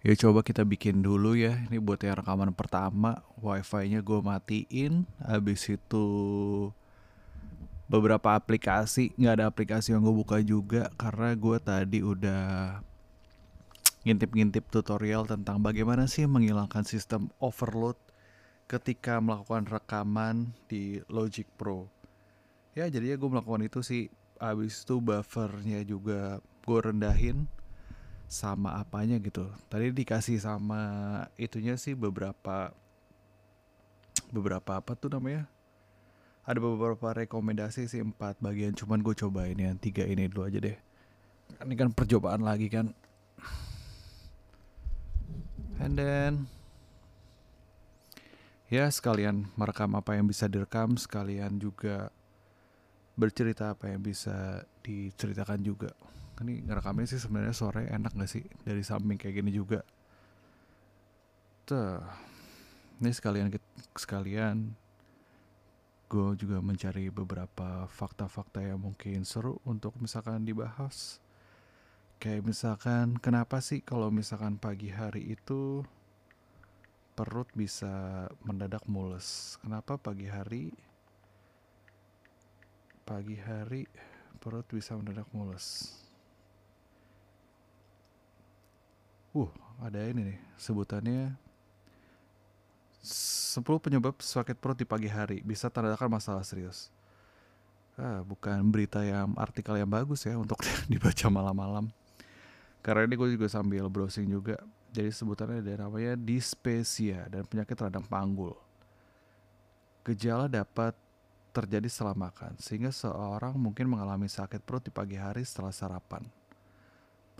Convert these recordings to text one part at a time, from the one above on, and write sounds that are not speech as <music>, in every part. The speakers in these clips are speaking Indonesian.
Ya coba kita bikin dulu ya. Ini buat yang rekaman pertama, wifi-nya gue matiin. Habis itu beberapa aplikasi, nggak ada aplikasi yang gue buka juga karena gue tadi udah ngintip-ngintip tutorial tentang bagaimana sih menghilangkan sistem overload ketika melakukan rekaman di Logic Pro. Ya jadinya gue melakukan itu sih. Habis itu buffernya juga gue rendahin sama apanya gitu. Tadi dikasih sama itunya sih beberapa beberapa apa tuh namanya? Ada beberapa rekomendasi sih empat bagian. Cuman gue cobain yang tiga ini dulu aja deh. Ini kan percobaan lagi kan. And then ya sekalian merekam apa yang bisa direkam, sekalian juga bercerita apa yang bisa diceritakan juga ini ngerekamnya sih sebenarnya sore enak gak sih? Dari samping kayak gini juga. Tuh ini sekalian sekalian gue juga mencari beberapa fakta-fakta yang mungkin seru untuk misalkan dibahas. Kayak misalkan kenapa sih kalau misalkan pagi hari itu perut bisa mendadak mules? Kenapa pagi hari pagi hari perut bisa mendadak mules Uh, ada ini nih sebutannya 10 penyebab sakit perut di pagi hari bisa tanda-tanda masalah serius. Ah, bukan berita yang artikel yang bagus ya untuk <laughs> dibaca malam-malam. Karena ini gue juga sambil browsing juga. Jadi sebutannya ada namanya dispepsia dan penyakit radang panggul. Gejala dapat terjadi setelah makan, sehingga seorang mungkin mengalami sakit perut di pagi hari setelah sarapan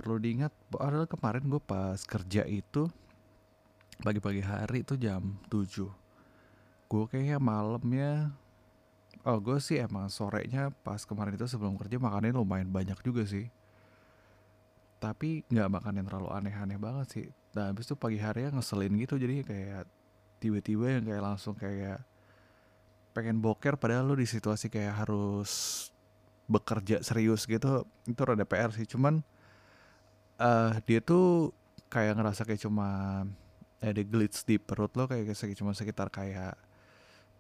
perlu diingat adalah kemarin gue pas kerja itu pagi-pagi hari itu jam 7 gue kayaknya malamnya oh gue sih emang sorenya pas kemarin itu sebelum kerja makannya lumayan banyak juga sih. Tapi nggak makan yang terlalu aneh-aneh banget sih. Nah habis itu pagi hari ngeselin gitu jadi kayak tiba-tiba yang kayak langsung kayak pengen boker padahal lu di situasi kayak harus bekerja serius gitu itu rada PR sih. Cuman uh, dia tuh kayak ngerasa kayak cuma ada glitch di perut lo kayak kayak cuma sekitar kayak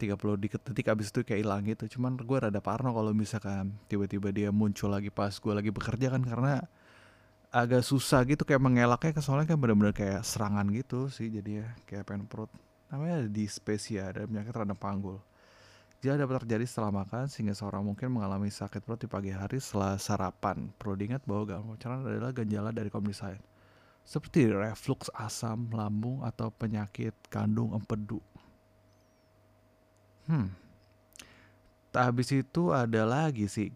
30 detik abis itu kayak hilang gitu. Cuman gue rada parno kalau misalkan tiba-tiba dia muncul lagi pas gue lagi bekerja kan karena agak susah gitu kayak mengelaknya ke soalnya kan bener-bener kayak serangan gitu sih jadi ya kayak pengen perut. Namanya dispepsia dan penyakit radang panggul Gejala dapat terjadi setelah makan sehingga seorang mungkin mengalami sakit perut di pagi hari setelah sarapan. Perlu diingat bahwa gangguan pencernaan adalah gejala dari kondisi lain, seperti reflux asam lambung atau penyakit kandung empedu. Hmm. Habis itu ada lagi sih.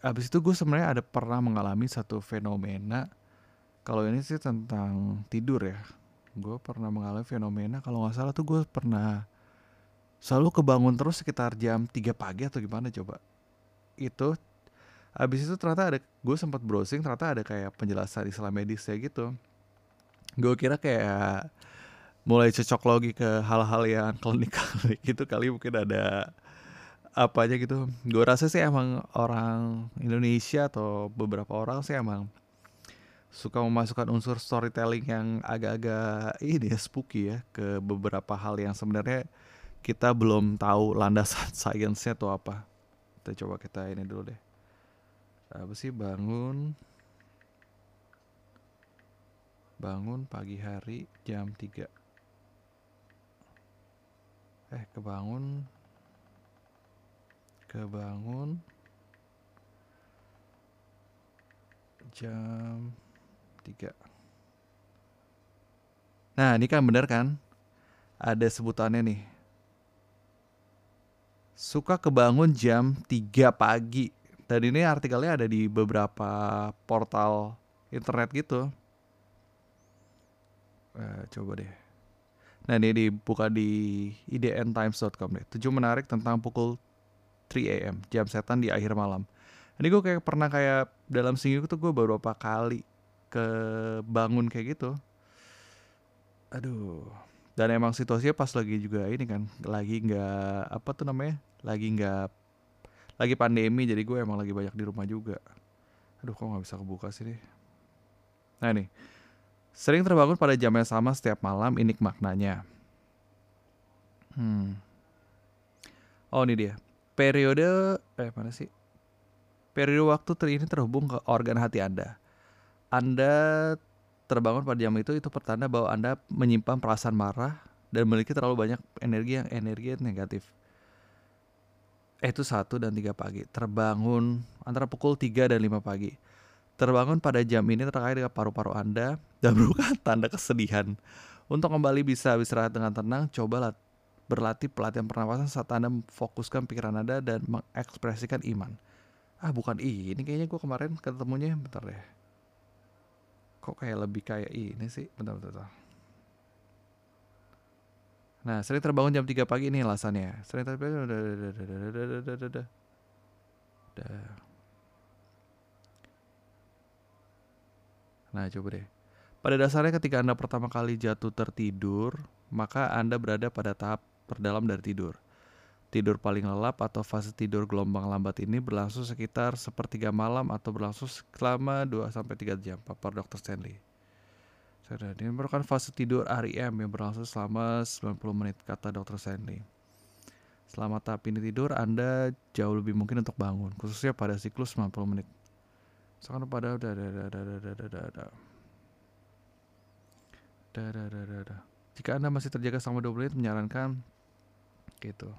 Habis itu gue sebenarnya ada pernah mengalami satu fenomena. Kalau ini sih tentang tidur ya. Gue pernah mengalami fenomena. Kalau nggak salah tuh gue pernah selalu kebangun terus sekitar jam 3 pagi atau gimana coba. Itu habis itu ternyata ada gue sempat browsing ternyata ada kayak penjelasan istilah medis ya gitu. Gue kira kayak mulai cocok logi ke hal-hal yang <laughs> klinik-klinik gitu kali mungkin ada apa aja gitu. Gue rasa sih emang orang Indonesia atau beberapa orang sih emang suka memasukkan unsur storytelling yang agak-agak ini ya spooky ya ke beberapa hal yang sebenarnya kita belum tahu landasan <laughs> sainsnya atau apa. Kita coba kita ini dulu deh. Apa sih? Bangun. Bangun pagi hari jam 3 eh kebangun. Kebangun. Jam 3 nah ini kan bener kan? Ada sebutannya nih suka kebangun jam 3 pagi. Dan ini artikelnya ada di beberapa portal internet gitu. Eh, coba deh. Nah ini dibuka di idntimes.com deh. Tujuh menarik tentang pukul 3 am, jam setan di akhir malam. Ini gue kayak pernah kayak dalam seminggu tuh gue beberapa kali kebangun kayak gitu. Aduh, dan emang situasinya pas lagi juga ini kan lagi nggak apa tuh namanya lagi nggak lagi pandemi jadi gue emang lagi banyak di rumah juga aduh kok nggak bisa kebuka sih nih nah nih Sering terbangun pada jam yang sama setiap malam, ini maknanya. Hmm. Oh ini dia. Periode eh mana sih? Periode waktu ter ini terhubung ke organ hati Anda. Anda terbangun pada jam itu itu pertanda bahwa Anda menyimpan perasaan marah dan memiliki terlalu banyak energi yang energi yang negatif. Itu satu dan tiga pagi. Terbangun antara pukul 3 dan 5 pagi. Terbangun pada jam ini terkait dengan paru-paru Anda dan <laughs> merupakan tanda kesedihan. Untuk kembali bisa istirahat dengan tenang, cobalah berlatih pelatihan pernapasan saat Anda memfokuskan pikiran Anda dan mengekspresikan iman. Ah bukan ini kayaknya gue kemarin ketemunya bentar deh kok kayak lebih kayak ini sih bentar bentar, bentar. Nah, sering terbangun jam 3 pagi ini alasannya. Sering terbangun Nah, coba deh. Pada dasarnya ketika Anda pertama kali jatuh tertidur, maka Anda berada pada tahap terdalam dari tidur. Tidur paling lelap atau fase tidur gelombang lambat ini berlangsung sekitar sepertiga malam atau berlangsung selama 2-3 jam, papar Dr. Stanley. Ini merupakan fase tidur REM yang berlangsung selama 90 menit, kata Dr. Stanley. Selama tahap ini tidur, Anda jauh lebih mungkin untuk bangun, khususnya pada siklus 90 menit. Misalkan pada udah ada ada ada ada ada ada ada ada ada ada ada Jika Anda masih terjaga selama 20 menit, menyarankan gitu.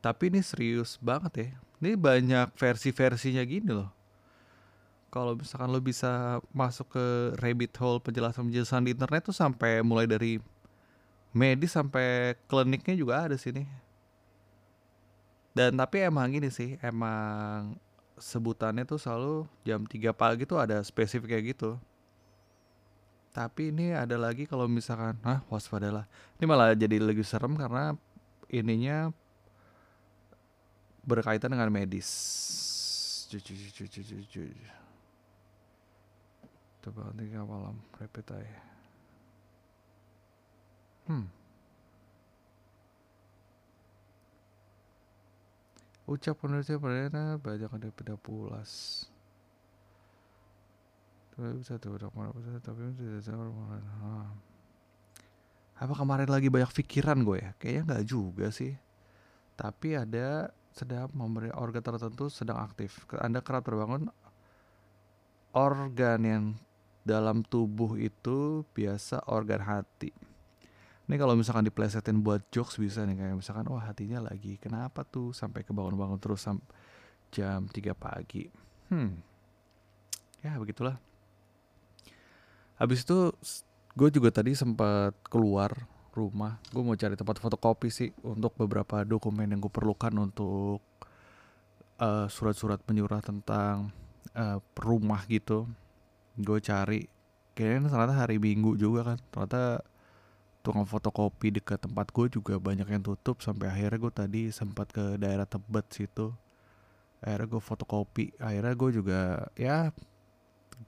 Tapi ini serius banget ya. Ini banyak versi-versinya gini loh. Kalau misalkan lo bisa masuk ke rabbit hole penjelasan-penjelasan di internet tuh sampai mulai dari medis sampai kliniknya juga ada sini. Dan tapi emang gini sih, emang sebutannya tuh selalu jam 3 pagi tuh ada spesifik kayak gitu. Tapi ini ada lagi kalau misalkan, ah waspadalah. Ini malah jadi lebih serem karena ininya berkaitan dengan medis. Coba tiga malam, repeat aja. Hmm. Ucap penulisnya perdana banyak ada beda pulas. Tapi bisa tuh udah mana tapi tidak bisa Apa kemarin lagi banyak pikiran gue ya? Kayaknya nggak juga sih. Tapi ada sedang memberi organ tertentu sedang aktif. Anda kerap terbangun organ yang dalam tubuh itu biasa organ hati. Ini kalau misalkan diplesetin buat jokes bisa nih kayak misalkan wah hatinya lagi kenapa tuh sampai kebangun-bangun terus sampai jam 3 pagi. Hmm. Ya begitulah. Habis itu gue juga tadi sempat keluar rumah. Gue mau cari tempat fotokopi sih untuk beberapa dokumen yang gue perlukan untuk uh, surat-surat penyurah tentang uh, rumah gitu. Gue cari. Kayaknya ternyata hari minggu juga kan. Ternyata tukang fotokopi dekat tempat gue juga banyak yang tutup sampai akhirnya gue tadi sempat ke daerah Tebet situ. Akhirnya gue fotokopi. Akhirnya gue juga ya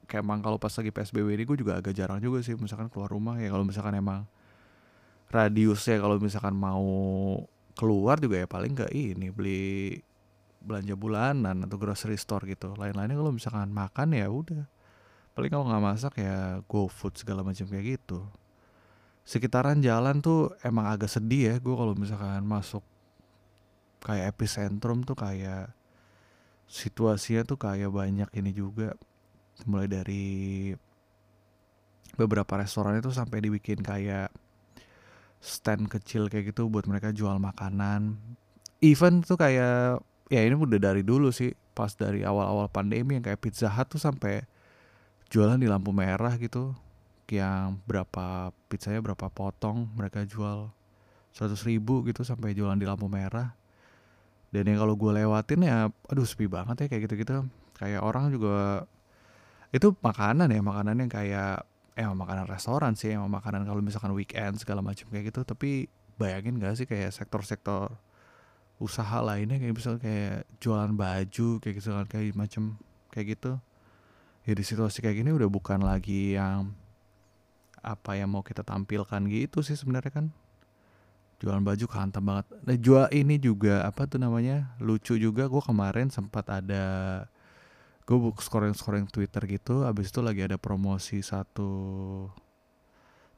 kayak emang kalau pas lagi PSBB ini gue juga agak jarang juga sih. Misalkan keluar rumah ya kalau misalkan emang radiusnya kalau misalkan mau keluar juga ya paling ke ini beli belanja bulanan atau grocery store gitu. Lain-lainnya kalau misalkan makan ya udah. Paling kalau nggak masak ya go food segala macam kayak gitu. Sekitaran jalan tuh emang agak sedih ya gue kalau misalkan masuk kayak epicentrum tuh kayak situasinya tuh kayak banyak ini juga. Mulai dari beberapa restoran itu sampai dibikin kayak stand kecil kayak gitu buat mereka jual makanan. Even tuh kayak ya ini udah dari dulu sih pas dari awal-awal pandemi yang kayak Pizza Hut tuh sampai jualan di lampu merah gitu. Yang berapa pizzanya berapa potong mereka jual. seratus ribu gitu sampai jualan di lampu merah. Dan yang kalau gue lewatin ya aduh sepi banget ya kayak gitu-gitu. Kayak orang juga itu makanan ya makanan yang kayak emang makanan restoran sih emang makanan kalau misalkan weekend segala macam kayak gitu. Tapi bayangin gak sih kayak sektor-sektor usaha lainnya kayak misalnya kayak jualan baju kayak gitu kan kayak macam kayak gitu. Ya di situasi kayak gini udah bukan lagi yang apa yang mau kita tampilkan gitu sih sebenarnya kan. Jualan baju kehantam banget. Nah jual ini juga apa tuh namanya lucu juga. Gue kemarin sempat ada gue scrolling scrolling Twitter gitu abis itu lagi ada promosi satu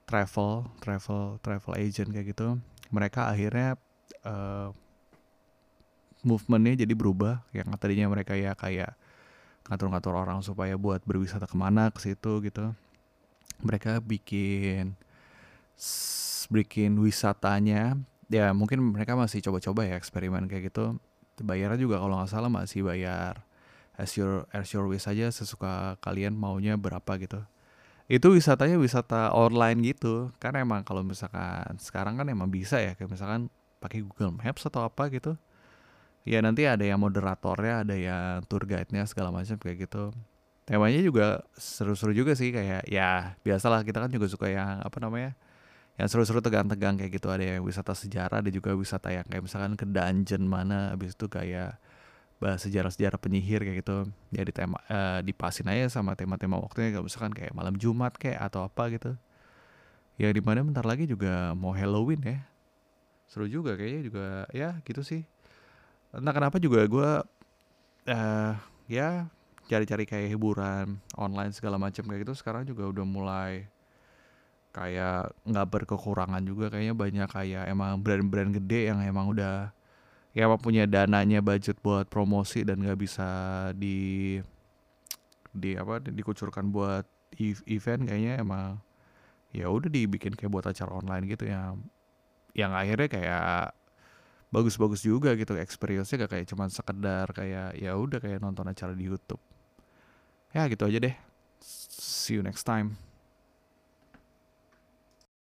travel travel travel agent kayak gitu. Mereka akhirnya uh, movementnya jadi berubah. Yang tadinya mereka ya kayak ngatur-ngatur orang supaya buat berwisata ke mana ke situ gitu. Mereka bikin bikin wisatanya. Ya mungkin mereka masih coba-coba ya eksperimen kayak gitu. Bayarnya juga kalau nggak salah masih bayar as your as your wish aja sesuka kalian maunya berapa gitu. Itu wisatanya wisata online gitu. Kan emang kalau misalkan sekarang kan emang bisa ya kayak misalkan pakai Google Maps atau apa gitu. Ya nanti ada yang moderatornya ada yang tour guide-nya segala macam kayak gitu. Temanya juga seru-seru juga sih kayak ya biasalah kita kan juga suka yang apa namanya yang seru-seru tegang-tegang kayak gitu. Ada yang wisata sejarah ada juga wisata yang kayak misalkan ke dungeon mana habis itu kayak sejarah-sejarah penyihir kayak gitu. Ya di tema uh, dipasin aja sama tema-tema waktunya. Kayak misalkan kayak malam Jumat kayak atau apa gitu. Ya di mana bentar lagi juga mau Halloween ya. Seru juga kayaknya juga. Ya gitu sih. Entah kenapa juga gue uh, ya cari-cari kayak hiburan online segala macam kayak gitu sekarang juga udah mulai kayak nggak berkekurangan juga kayaknya. Banyak kayak emang brand-brand gede yang emang udah ya emang punya dananya budget buat promosi dan nggak bisa di di apa dikucurkan buat event kayaknya emang ya udah dibikin kayak buat acara online gitu ya. Yang akhirnya kayak bagus-bagus juga gitu experience-nya gak kayak cuman sekedar kayak ya udah kayak nonton acara di YouTube. Ya gitu aja deh. See you next time